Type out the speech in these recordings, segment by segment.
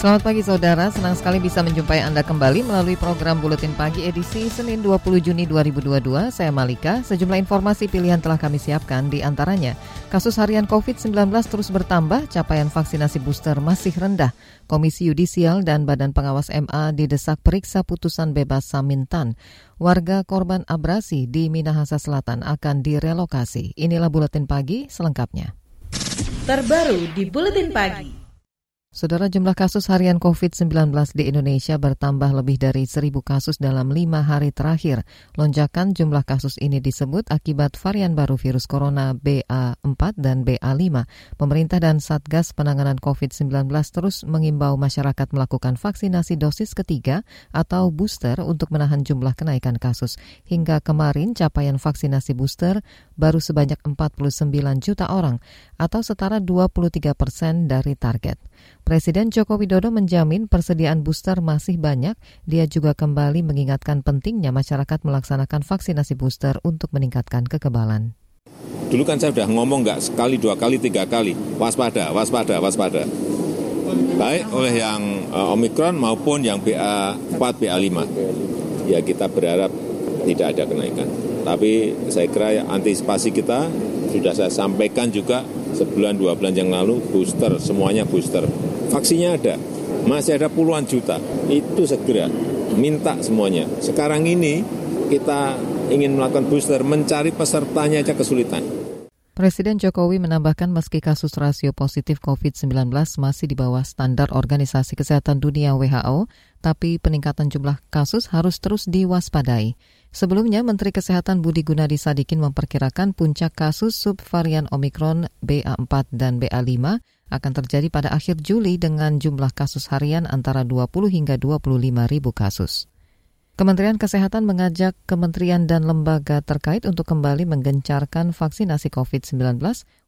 Selamat pagi saudara, senang sekali bisa menjumpai Anda kembali melalui program Buletin Pagi edisi Senin 20 Juni 2022. Saya Malika, sejumlah informasi pilihan telah kami siapkan di antaranya. Kasus harian COVID-19 terus bertambah, capaian vaksinasi booster masih rendah. Komisi Yudisial dan Badan Pengawas MA didesak periksa putusan bebas Samintan. Warga korban abrasi di Minahasa Selatan akan direlokasi. Inilah Buletin Pagi selengkapnya. Terbaru di Buletin Pagi. Saudara jumlah kasus harian COVID-19 di Indonesia bertambah lebih dari seribu kasus dalam lima hari terakhir. Lonjakan jumlah kasus ini disebut akibat varian baru virus corona BA4 dan BA5. Pemerintah dan Satgas Penanganan COVID-19 terus mengimbau masyarakat melakukan vaksinasi dosis ketiga atau booster untuk menahan jumlah kenaikan kasus. Hingga kemarin capaian vaksinasi booster baru sebanyak 49 juta orang atau setara 23 persen dari target. Presiden Joko Widodo menjamin persediaan booster masih banyak. Dia juga kembali mengingatkan pentingnya masyarakat melaksanakan vaksinasi booster untuk meningkatkan kekebalan. Dulu kan saya sudah ngomong nggak sekali, dua kali, tiga kali, waspada, waspada, waspada. Baik oleh yang uh, Omikron maupun yang BA4, BA5. Ya kita berharap tidak ada kenaikan. Tapi saya kira antisipasi kita sudah saya sampaikan juga sebulan dua bulan yang lalu booster semuanya booster. Vaksinnya ada. Masih ada puluhan juta. Itu segera. Minta semuanya. Sekarang ini kita ingin melakukan booster mencari pesertanya aja kesulitan. Presiden Jokowi menambahkan meski kasus rasio positif COVID-19 masih di bawah standar Organisasi Kesehatan Dunia WHO, tapi peningkatan jumlah kasus harus terus diwaspadai. Sebelumnya, Menteri Kesehatan Budi Gunadi Sadikin memperkirakan puncak kasus subvarian Omikron BA4 dan BA5 akan terjadi pada akhir Juli dengan jumlah kasus harian antara 20 hingga 25 ribu kasus. Kementerian Kesehatan mengajak kementerian dan lembaga terkait untuk kembali menggencarkan vaksinasi COVID-19,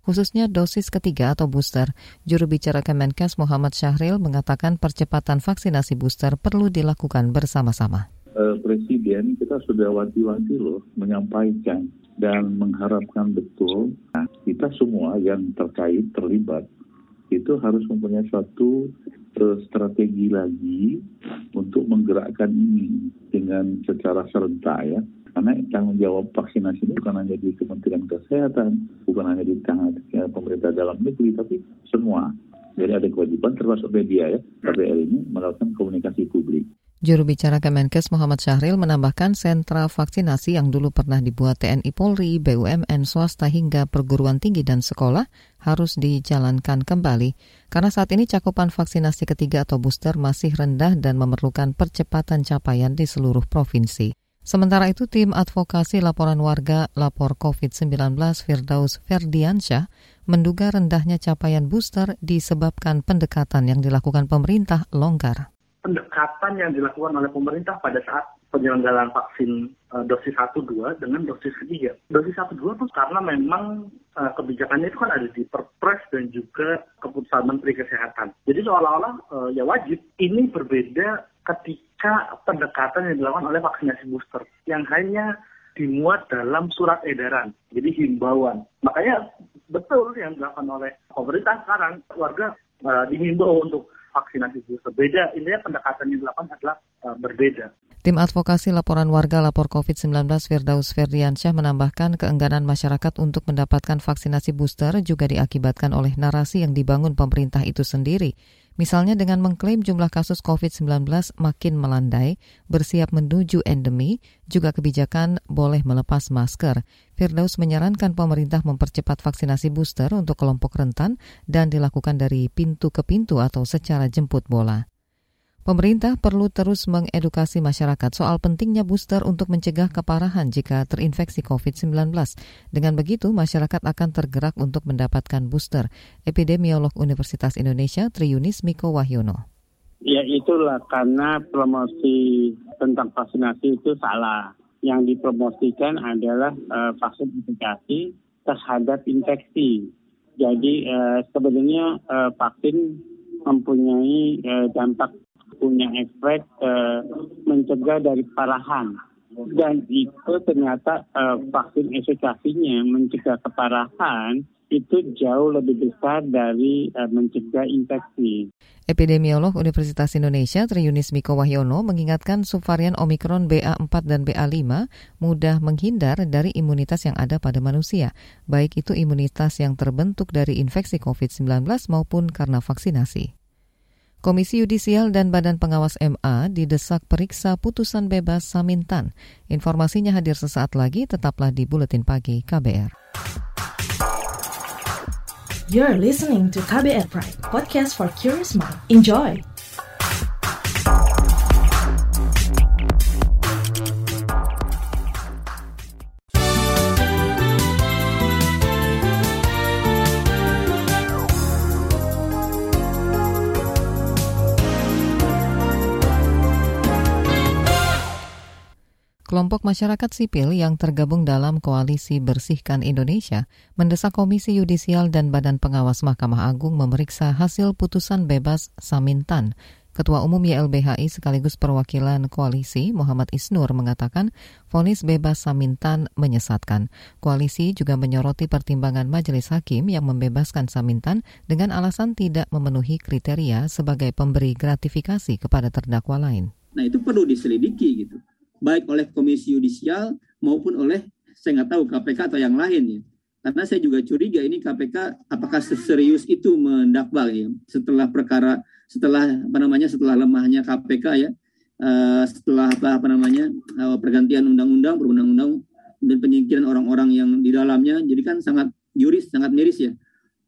khususnya dosis ketiga atau booster. Juru bicara Kemenkes Muhammad Syahril mengatakan percepatan vaksinasi booster perlu dilakukan bersama-sama. Uh, Presiden kita sudah wanti-wanti loh menyampaikan dan mengharapkan betul nah, kita semua yang terkait terlibat itu harus mempunyai suatu uh, strategi lagi untuk menggerakkan ini dengan secara serentak ya. Karena tanggung jawab vaksinasi ini bukan hanya di Kementerian Kesehatan, bukan hanya di tangan pemerintah dalam negeri, tapi semua. Jadi ada kewajiban termasuk media ya, KBR ini melakukan komunikasi publik. Juru bicara Kemenkes Muhammad Syahril menambahkan sentra vaksinasi yang dulu pernah dibuat TNI Polri, BUMN, swasta hingga perguruan tinggi dan sekolah harus dijalankan kembali karena saat ini cakupan vaksinasi ketiga atau booster masih rendah dan memerlukan percepatan capaian di seluruh provinsi. Sementara itu, tim advokasi laporan warga lapor COVID-19 Firdaus Ferdiansyah menduga rendahnya capaian booster disebabkan pendekatan yang dilakukan pemerintah longgar pendekatan yang dilakukan oleh pemerintah pada saat penyelenggaraan vaksin uh, dosis 1 2 dengan dosis ketiga. Dosis 1 2 itu karena memang uh, kebijakannya itu kan ada di Perpres dan juga keputusan Menteri Kesehatan. Jadi seolah-olah uh, ya wajib. Ini berbeda ketika pendekatan yang dilakukan oleh vaksinasi booster yang hanya dimuat dalam surat edaran. Jadi himbauan. Makanya betul yang dilakukan oleh pemerintah sekarang warga uh, dihimbau untuk vaksinasi booster. Beda, intinya pendekatan yang dilakukan adalah uh, berbeda. Tim advokasi laporan warga lapor COVID-19 Firdaus Ferdiansyah menambahkan keengganan masyarakat untuk mendapatkan vaksinasi booster juga diakibatkan oleh narasi yang dibangun pemerintah itu sendiri. Misalnya dengan mengklaim jumlah kasus COVID-19 makin melandai, bersiap menuju endemi, juga kebijakan boleh melepas masker. Firdaus menyarankan pemerintah mempercepat vaksinasi booster untuk kelompok rentan dan dilakukan dari pintu ke pintu atau secara jemput bola. Pemerintah perlu terus mengedukasi masyarakat soal pentingnya booster untuk mencegah keparahan jika terinfeksi COVID-19. Dengan begitu, masyarakat akan tergerak untuk mendapatkan booster. Epidemiolog Universitas Indonesia Triunis Miko Wahyono. Ya itulah karena promosi tentang vaksinasi itu salah. Yang dipromosikan adalah uh, vaksin efikasi terhadap infeksi. Jadi uh, sebenarnya uh, vaksin mempunyai dampak punya efek uh, mencegah dari keparahan dan itu ternyata uh, vaksin efikasinya mencegah keparahan itu jauh lebih besar dari uh, mencegah infeksi. Epidemiolog Universitas Indonesia Triunis Miko Wahyono mengingatkan subvarian Omikron BA4 dan BA5 mudah menghindar dari imunitas yang ada pada manusia, baik itu imunitas yang terbentuk dari infeksi COVID-19 maupun karena vaksinasi. Komisi Yudisial dan Badan Pengawas MA didesak periksa putusan bebas Samintan. Informasinya hadir sesaat lagi, tetaplah di Buletin Pagi KBR. You're listening to KBR Pride, podcast for curious mind. Enjoy! Kelompok masyarakat sipil yang tergabung dalam koalisi Bersihkan Indonesia mendesak Komisi Yudisial dan Badan Pengawas Mahkamah Agung memeriksa hasil putusan bebas Samintan. Ketua Umum YLBHI sekaligus perwakilan koalisi Muhammad Isnur mengatakan vonis bebas Samintan menyesatkan. Koalisi juga menyoroti pertimbangan majelis hakim yang membebaskan Samintan dengan alasan tidak memenuhi kriteria sebagai pemberi gratifikasi kepada terdakwa lain. Nah itu perlu diselidiki gitu baik oleh Komisi Yudisial maupun oleh saya nggak tahu KPK atau yang lain ya. Karena saya juga curiga ini KPK apakah seserius itu mendakbal ya? Setelah perkara setelah apa namanya setelah lemahnya KPK ya uh, setelah apa apa namanya uh, pergantian undang-undang perundang-undang dan penyingkiran orang-orang yang di dalamnya jadi kan sangat juris sangat miris ya.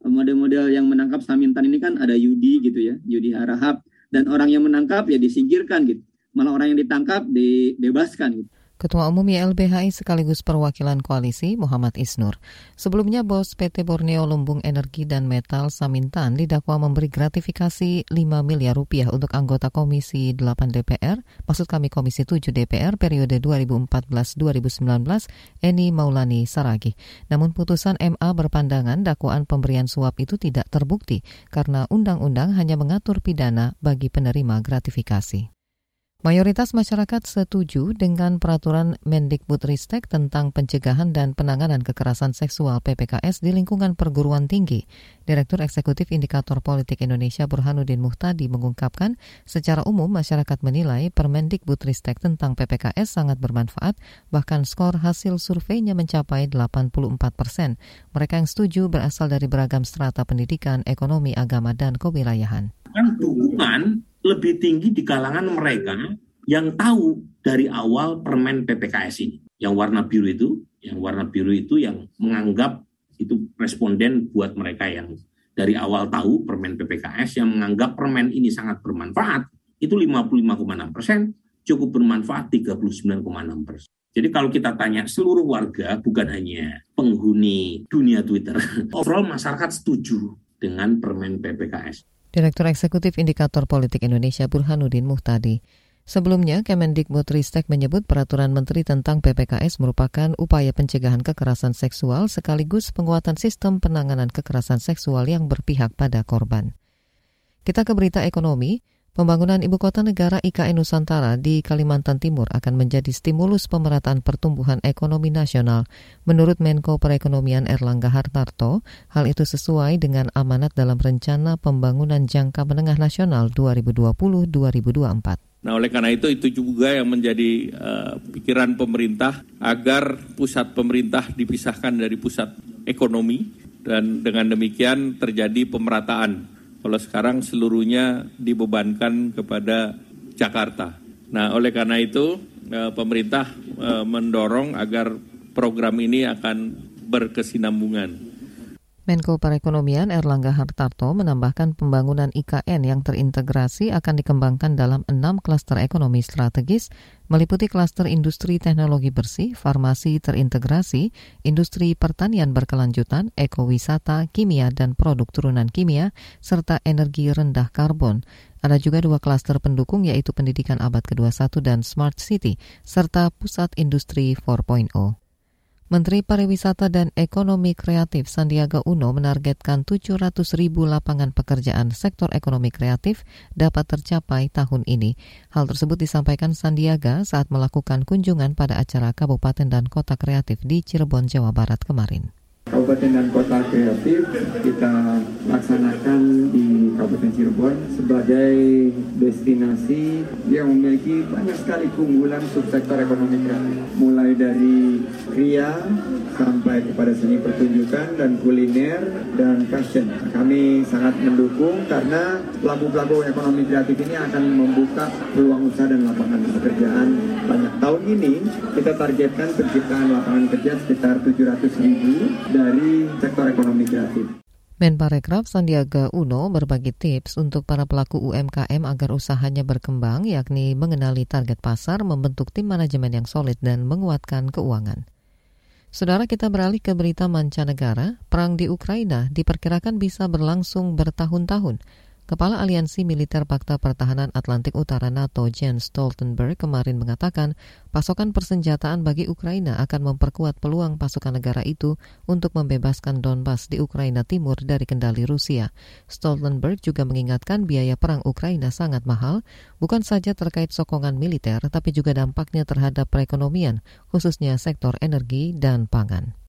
Model-model yang menangkap Samintan ini kan ada Yudi gitu ya Yudi Harahap dan orang yang menangkap ya disingkirkan gitu malah orang yang ditangkap dibebaskan gitu. Ketua Umum YLBHI sekaligus perwakilan koalisi Muhammad Isnur. Sebelumnya bos PT Borneo Lumbung Energi dan Metal Samintan didakwa memberi gratifikasi 5 miliar rupiah untuk anggota Komisi 8 DPR, maksud kami Komisi 7 DPR periode 2014-2019, Eni Maulani Saragi. Namun putusan MA berpandangan dakwaan pemberian suap itu tidak terbukti karena undang-undang hanya mengatur pidana bagi penerima gratifikasi. Mayoritas masyarakat setuju dengan peraturan Mendikbudristek tentang pencegahan dan penanganan kekerasan seksual PPKS di lingkungan perguruan tinggi. Direktur Eksekutif Indikator Politik Indonesia Burhanuddin Muhtadi mengungkapkan, secara umum masyarakat menilai Permendikbudristek tentang PPKS sangat bermanfaat, bahkan skor hasil surveinya mencapai 84 persen. Mereka yang setuju berasal dari beragam strata pendidikan, ekonomi, agama, dan kewilayahan. Kan dukungan lebih tinggi di kalangan mereka yang tahu dari awal permen PPKS ini. Yang warna biru itu, yang warna biru itu yang menganggap itu responden buat mereka yang dari awal tahu permen PPKS yang menganggap permen ini sangat bermanfaat itu 55,6 persen, cukup bermanfaat 39,6 persen. Jadi kalau kita tanya seluruh warga, bukan hanya penghuni dunia Twitter, overall masyarakat setuju dengan permen PPKS. Direktur Eksekutif Indikator Politik Indonesia Burhanuddin Muhtadi. Sebelumnya, Kemendikbudristek menyebut peraturan menteri tentang PPKS merupakan upaya pencegahan kekerasan seksual sekaligus penguatan sistem penanganan kekerasan seksual yang berpihak pada korban. Kita ke berita ekonomi. Pembangunan ibu kota negara IKN Nusantara di Kalimantan Timur akan menjadi stimulus pemerataan pertumbuhan ekonomi nasional. Menurut Menko Perekonomian Erlangga Hartarto, hal itu sesuai dengan amanat dalam Rencana Pembangunan Jangka Menengah Nasional 2020-2024. Nah, oleh karena itu itu juga yang menjadi uh, pikiran pemerintah agar pusat pemerintah dipisahkan dari pusat ekonomi dan dengan demikian terjadi pemerataan kalau sekarang seluruhnya dibebankan kepada Jakarta. Nah, oleh karena itu eh, pemerintah eh, mendorong agar program ini akan berkesinambungan. Menko Perekonomian Erlangga Hartarto menambahkan pembangunan IKN yang terintegrasi akan dikembangkan dalam enam klaster ekonomi strategis, meliputi klaster industri teknologi bersih, farmasi terintegrasi, industri pertanian berkelanjutan, ekowisata, kimia dan produk turunan kimia, serta energi rendah karbon. Ada juga dua klaster pendukung yaitu pendidikan abad ke-21 dan smart city, serta pusat industri 4.0. Menteri Pariwisata dan Ekonomi Kreatif Sandiaga Uno menargetkan 700 ribu lapangan pekerjaan sektor ekonomi kreatif dapat tercapai tahun ini. Hal tersebut disampaikan Sandiaga saat melakukan kunjungan pada acara Kabupaten dan Kota Kreatif di Cirebon, Jawa Barat kemarin. Kabupaten dan Kota Kreatif kita laksanakan di Kabupaten Cirebon sebagai destinasi yang memiliki banyak sekali keunggulan subsektor ekonomi kreatif. Mulai dari kria sampai kepada seni pertunjukan dan kuliner dan fashion. Kami sangat mendukung karena pelaku-pelaku ekonomi kreatif ini akan membuka peluang usaha dan lapangan pekerjaan banyak. Tahun ini kita targetkan penciptaan lapangan kerja sekitar 700 ribu dari sektor ekonomi kreatif. Menparekraf Sandiaga Uno berbagi tips untuk para pelaku UMKM agar usahanya berkembang, yakni mengenali target pasar, membentuk tim manajemen yang solid, dan menguatkan keuangan. Saudara kita beralih ke berita mancanegara, perang di Ukraina diperkirakan bisa berlangsung bertahun-tahun. Kepala Aliansi Militer Fakta Pertahanan Atlantik Utara NATO Jens Stoltenberg kemarin mengatakan pasokan persenjataan bagi Ukraina akan memperkuat peluang pasukan negara itu untuk membebaskan Donbas di Ukraina Timur dari kendali Rusia. Stoltenberg juga mengingatkan biaya perang Ukraina sangat mahal, bukan saja terkait sokongan militer, tapi juga dampaknya terhadap perekonomian, khususnya sektor energi dan pangan.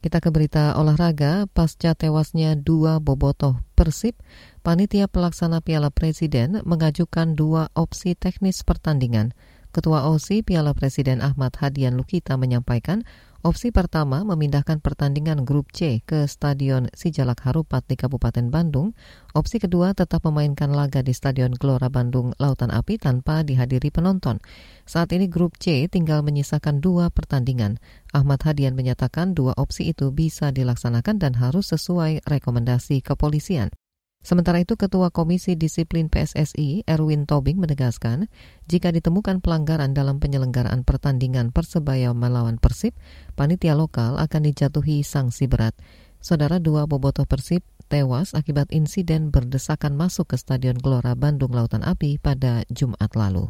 Kita ke berita olahraga, pasca tewasnya dua bobotoh Persib, panitia pelaksana Piala Presiden mengajukan dua opsi teknis pertandingan. Ketua OSI Piala Presiden Ahmad Hadian Lukita menyampaikan Opsi pertama memindahkan pertandingan grup C ke Stadion Sijalak Harupat di Kabupaten Bandung. Opsi kedua tetap memainkan laga di Stadion Gelora Bandung Lautan Api tanpa dihadiri penonton. Saat ini grup C tinggal menyisakan dua pertandingan. Ahmad Hadian menyatakan dua opsi itu bisa dilaksanakan dan harus sesuai rekomendasi kepolisian. Sementara itu, Ketua Komisi Disiplin PSSI, Erwin Tobing, menegaskan jika ditemukan pelanggaran dalam penyelenggaraan pertandingan Persebaya melawan Persib, panitia lokal akan dijatuhi sanksi berat. Saudara dua bobotoh Persib tewas akibat insiden berdesakan masuk ke Stadion Gelora Bandung Lautan Api pada Jumat lalu.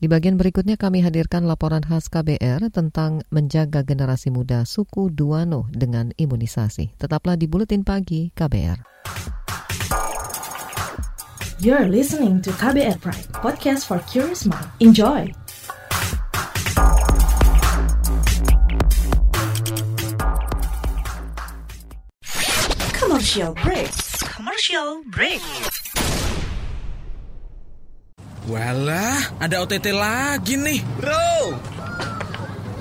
Di bagian berikutnya kami hadirkan laporan khas KBR tentang menjaga generasi muda suku Duano dengan imunisasi. Tetaplah di Buletin Pagi KBR. You're listening to KBR Pride, podcast for curious mind. Enjoy! Commercial break. Commercial break. Walah, ada OTT lagi nih. Bro,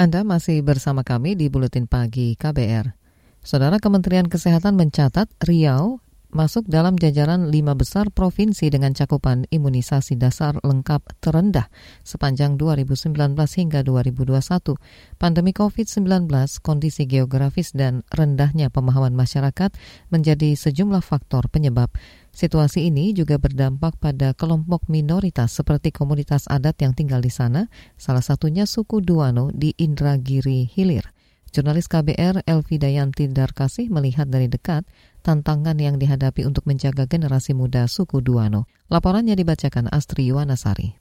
Anda masih bersama kami di Buletin Pagi KBR. Saudara Kementerian Kesehatan mencatat Riau masuk dalam jajaran lima besar provinsi dengan cakupan imunisasi dasar lengkap terendah sepanjang 2019 hingga 2021. Pandemi COVID-19, kondisi geografis dan rendahnya pemahaman masyarakat menjadi sejumlah faktor penyebab Situasi ini juga berdampak pada kelompok minoritas seperti komunitas adat yang tinggal di sana, salah satunya suku Duano di Indragiri Hilir. Jurnalis KBR Elvi Dayanti Darkasih melihat dari dekat tantangan yang dihadapi untuk menjaga generasi muda suku Duano. Laporannya dibacakan Astri Yuwanasari.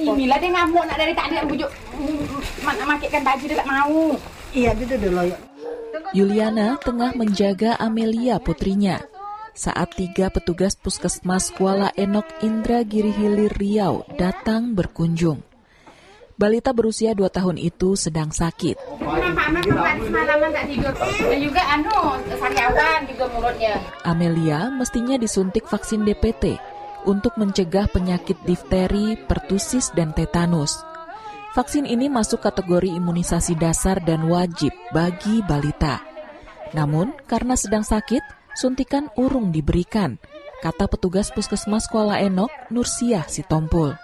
Bila dia ngamuk nak dari tadi bujuk mak makaikan baju dia tak mau. Iya, itu dulu. Yuliana tengah menjaga Amelia putrinya. Saat tiga petugas puskesmas Kuala Enok Indra Giri Hilir Riau datang berkunjung. Balita berusia 2 tahun itu sedang sakit. Anu, Amelia mestinya disuntik vaksin DPT untuk mencegah penyakit difteri, pertusis, dan tetanus. Vaksin ini masuk kategori imunisasi dasar dan wajib bagi balita. Namun, karena sedang sakit, suntikan urung diberikan, kata petugas puskesmas Kuala Enok, Nursiah Sitompul.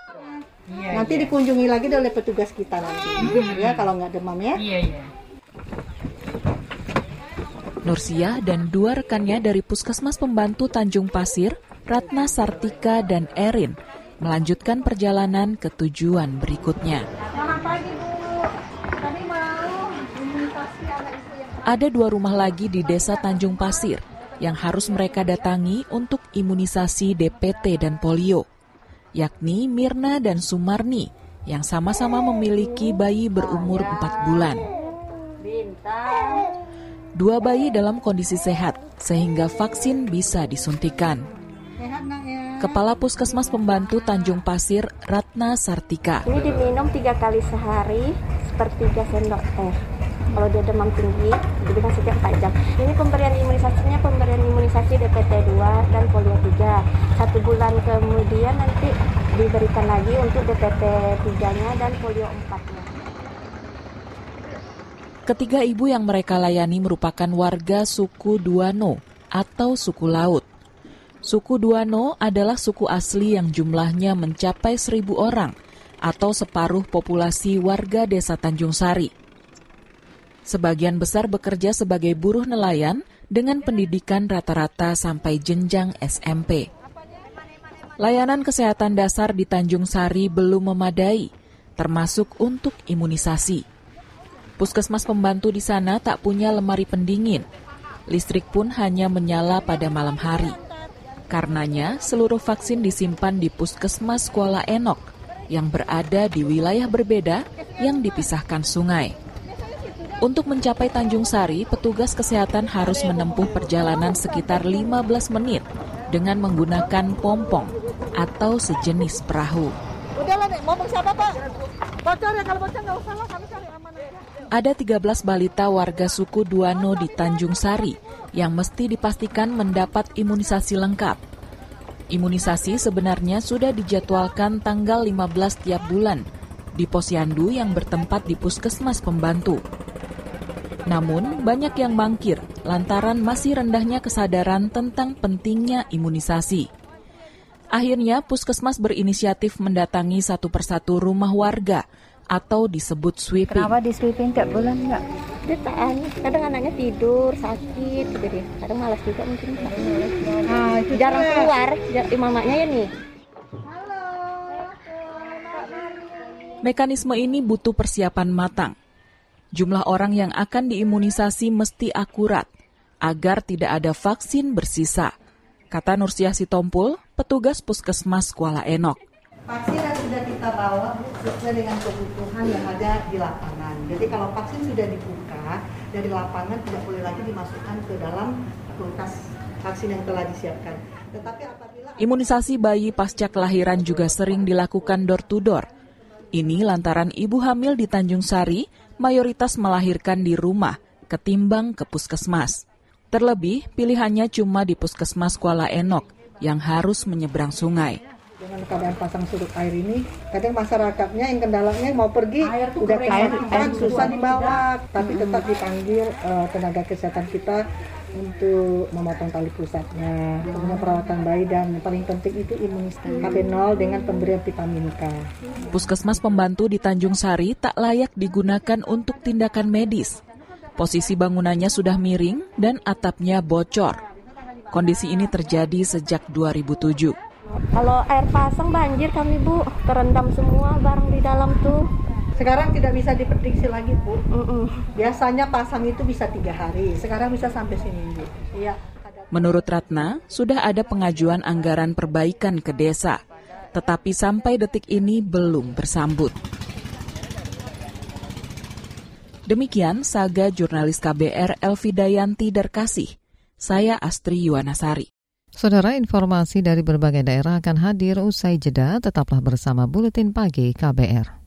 Iya, nanti iya. dikunjungi lagi oleh petugas kita nanti. Hmm. Ya kalau nggak demam ya. Iya, iya. Nursia dan dua rekannya dari Puskesmas Pembantu Tanjung Pasir, Ratna Sartika dan Erin, melanjutkan perjalanan ke tujuan berikutnya. Ada dua rumah lagi di Desa Tanjung Pasir yang harus mereka datangi untuk imunisasi DPT dan polio yakni Mirna dan Sumarni yang sama-sama memiliki bayi berumur 4 bulan. Dua bayi dalam kondisi sehat sehingga vaksin bisa disuntikan. Kepala Puskesmas Pembantu Tanjung Pasir, Ratna Sartika. Ini diminum tiga kali sehari, sepertiga sendok teh kalau dia demam tinggi diberikan setiap 4 jam. Ini pemberian imunisasinya pemberian imunisasi DPT 2 dan polio 3. Satu bulan kemudian nanti diberikan lagi untuk DPT 3-nya dan polio 4-nya. Ketiga ibu yang mereka layani merupakan warga suku Duano atau suku laut. Suku Duano adalah suku asli yang jumlahnya mencapai seribu orang atau separuh populasi warga desa Tanjung Sari. Sebagian besar bekerja sebagai buruh nelayan dengan pendidikan rata-rata sampai jenjang SMP. Layanan kesehatan dasar di Tanjung Sari belum memadai, termasuk untuk imunisasi. Puskesmas pembantu di sana tak punya lemari pendingin. Listrik pun hanya menyala pada malam hari. Karenanya, seluruh vaksin disimpan di Puskesmas Kuala Enok yang berada di wilayah berbeda yang dipisahkan sungai. Untuk mencapai Tanjung Sari, petugas kesehatan harus menempuh perjalanan sekitar 15 menit dengan menggunakan pompong atau sejenis perahu. Ada 13 balita warga suku Duano di Tanjung Sari yang mesti dipastikan mendapat imunisasi lengkap. Imunisasi sebenarnya sudah dijadwalkan tanggal 15 tiap bulan di posyandu yang bertempat di puskesmas pembantu. Namun, banyak yang mangkir lantaran masih rendahnya kesadaran tentang pentingnya imunisasi. Akhirnya, puskesmas berinisiatif mendatangi satu persatu rumah warga atau disebut sweeping. Kenapa di sweeping tiap bulan enggak? Dia kadang anaknya tidur, sakit, gitu deh. Kadang malas juga mungkin. Nah, itu jarang keluar, mamanya ya nih. Mekanisme ini butuh persiapan matang Jumlah orang yang akan diimunisasi mesti akurat agar tidak ada vaksin bersisa, kata Nursiah Sitompul, petugas puskesmas Kuala Enok. Vaksin yang sudah kita bawa sesuai dengan kebutuhan yang ada di lapangan. Jadi kalau vaksin sudah dibuka dari lapangan tidak boleh lagi dimasukkan ke dalam kulkas vaksin yang telah disiapkan. Tetapi apabila imunisasi bayi pasca kelahiran juga sering dilakukan door to door. Ini lantaran ibu hamil di Tanjung Sari mayoritas melahirkan di rumah ketimbang ke puskesmas. Terlebih, pilihannya cuma di puskesmas Kuala Enok yang harus menyeberang sungai. Dengan keadaan pasang surut air ini, kadang masyarakatnya yang kendalanya mau pergi, air udah air, air susah dibawa, tapi tetap dipanggil uh, tenaga kesehatan kita untuk memotong tali pusatnya, kemudian perawatan bayi dan paling penting itu imunisasi KB0 dengan pemberian vitamin K. Puskesmas pembantu di Tanjung Sari tak layak digunakan untuk tindakan medis. Posisi bangunannya sudah miring dan atapnya bocor. Kondisi ini terjadi sejak 2007. Kalau air pasang banjir kami Bu, terendam semua barang di dalam tuh. Sekarang tidak bisa diprediksi lagi Bu. Biasanya pasang itu bisa tiga hari, sekarang bisa sampai seminggu. Iya. Menurut Ratna, sudah ada pengajuan anggaran perbaikan ke desa, tetapi sampai detik ini belum bersambut. Demikian saga jurnalis KBR Elvi Dayanti Darkasih. Saya Astri Yuwanasari. Saudara, informasi dari berbagai daerah akan hadir usai jeda. Tetaplah bersama Buletin Pagi KBR.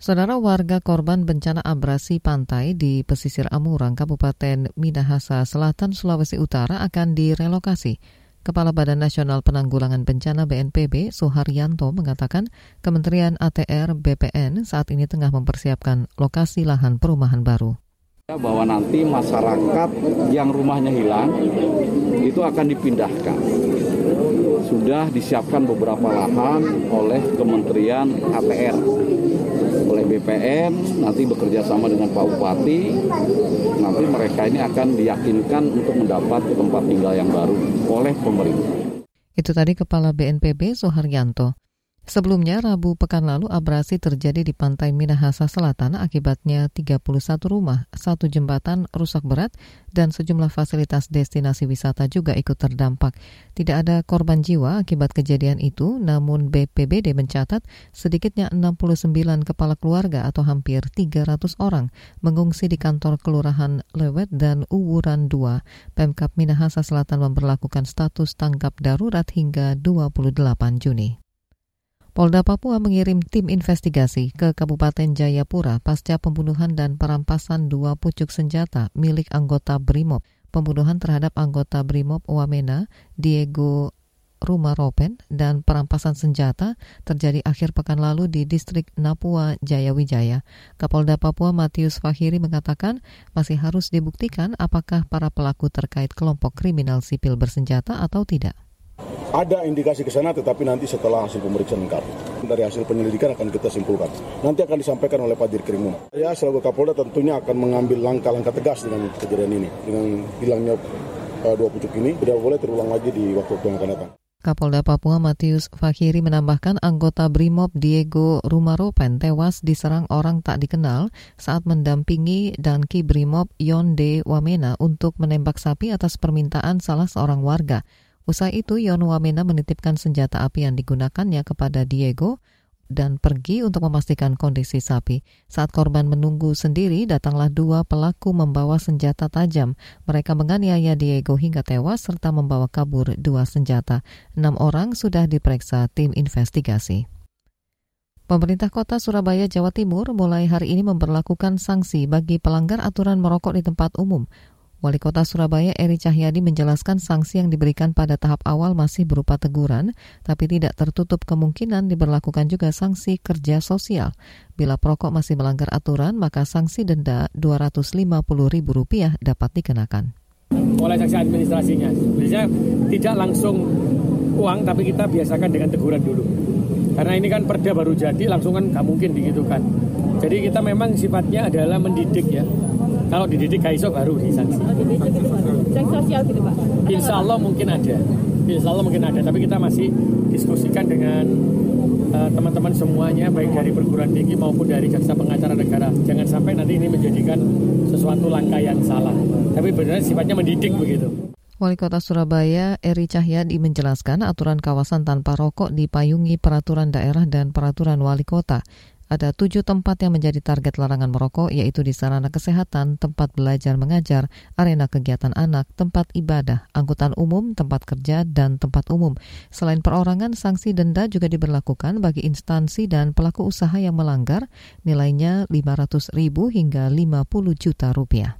Saudara warga korban bencana abrasi pantai di pesisir Amurang, Kabupaten Minahasa Selatan, Sulawesi Utara akan direlokasi. Kepala Badan Nasional Penanggulangan Bencana BNPB, Suharyanto, mengatakan Kementerian ATR BPN saat ini tengah mempersiapkan lokasi lahan perumahan baru. Bahwa nanti masyarakat yang rumahnya hilang itu akan dipindahkan. Sudah disiapkan beberapa lahan oleh Kementerian ATR BPN nanti bekerja sama dengan Pak Bupati nanti mereka ini akan diyakinkan untuk mendapat tempat tinggal yang baru oleh pemerintah. Itu tadi Kepala BNPB Soharyanto. Sebelumnya, Rabu pekan lalu abrasi terjadi di pantai Minahasa Selatan akibatnya 31 rumah, satu jembatan rusak berat, dan sejumlah fasilitas destinasi wisata juga ikut terdampak. Tidak ada korban jiwa akibat kejadian itu, namun BPBD mencatat sedikitnya 69 kepala keluarga atau hampir 300 orang mengungsi di kantor Kelurahan Lewet dan Uwuran 2. Pemkap Minahasa Selatan memperlakukan status tanggap darurat hingga 28 Juni. Polda Papua mengirim tim investigasi ke Kabupaten Jayapura pasca pembunuhan dan perampasan dua pucuk senjata milik anggota BRIMOB. Pembunuhan terhadap anggota BRIMOB Wamena, Diego Rumaropen, dan perampasan senjata terjadi akhir pekan lalu di distrik Napua, Jayawijaya. Kapolda Papua Matius Fahiri mengatakan masih harus dibuktikan apakah para pelaku terkait kelompok kriminal sipil bersenjata atau tidak. Ada indikasi ke sana tetapi nanti setelah hasil pemeriksaan lengkap. Dari hasil penyelidikan akan kita simpulkan. Nanti akan disampaikan oleh Pak Dirkrim Ya, selaku Kapolda tentunya akan mengambil langkah-langkah tegas dengan kejadian ini. Dengan hilangnya uh, dua pucuk ini, tidak boleh terulang lagi di waktu-waktu yang akan datang. Kapolda Papua Matius Fakhiri menambahkan anggota BRIMOB Diego Rumaropen tewas diserang orang tak dikenal saat mendampingi Danki BRIMOB Yonde Wamena untuk menembak sapi atas permintaan salah seorang warga. Usai itu, Yon Wamena menitipkan senjata api yang digunakannya kepada Diego dan pergi untuk memastikan kondisi sapi. Saat korban menunggu sendiri, datanglah dua pelaku membawa senjata tajam. Mereka menganiaya Diego hingga tewas serta membawa kabur dua senjata. Enam orang sudah diperiksa tim investigasi. Pemerintah Kota Surabaya, Jawa Timur mulai hari ini memperlakukan sanksi bagi pelanggar aturan merokok di tempat umum. Wali Kota Surabaya Eri Cahyadi menjelaskan sanksi yang diberikan pada tahap awal masih berupa teguran, tapi tidak tertutup kemungkinan diberlakukan juga sanksi kerja sosial. Bila perokok masih melanggar aturan, maka sanksi denda Rp250.000 dapat dikenakan. Oleh sanksi administrasinya, biasanya tidak langsung uang, tapi kita biasakan dengan teguran dulu. Karena ini kan perda baru jadi, langsung kan nggak mungkin digitukan. Jadi kita memang sifatnya adalah mendidik ya kalau dididik kaiso baru disanksi. Sanksi sosial gitu Pak? Insya Allah mungkin ada. Insya Allah mungkin ada. Tapi kita masih diskusikan dengan eh, teman-teman uh, semuanya baik dari perguruan tinggi maupun dari jaksa pengacara negara. Jangan sampai nanti ini menjadikan sesuatu langkah yang salah. Tapi benar sifatnya mendidik begitu. Wali Kota Surabaya Eri Cahyadi menjelaskan aturan kawasan tanpa rokok dipayungi peraturan daerah dan peraturan wali kota. Ada tujuh tempat yang menjadi target larangan merokok, yaitu di sarana kesehatan, tempat belajar mengajar, arena kegiatan anak, tempat ibadah, angkutan umum, tempat kerja, dan tempat umum. Selain perorangan, sanksi denda juga diberlakukan bagi instansi dan pelaku usaha yang melanggar, nilainya 500 ribu hingga 50 juta rupiah.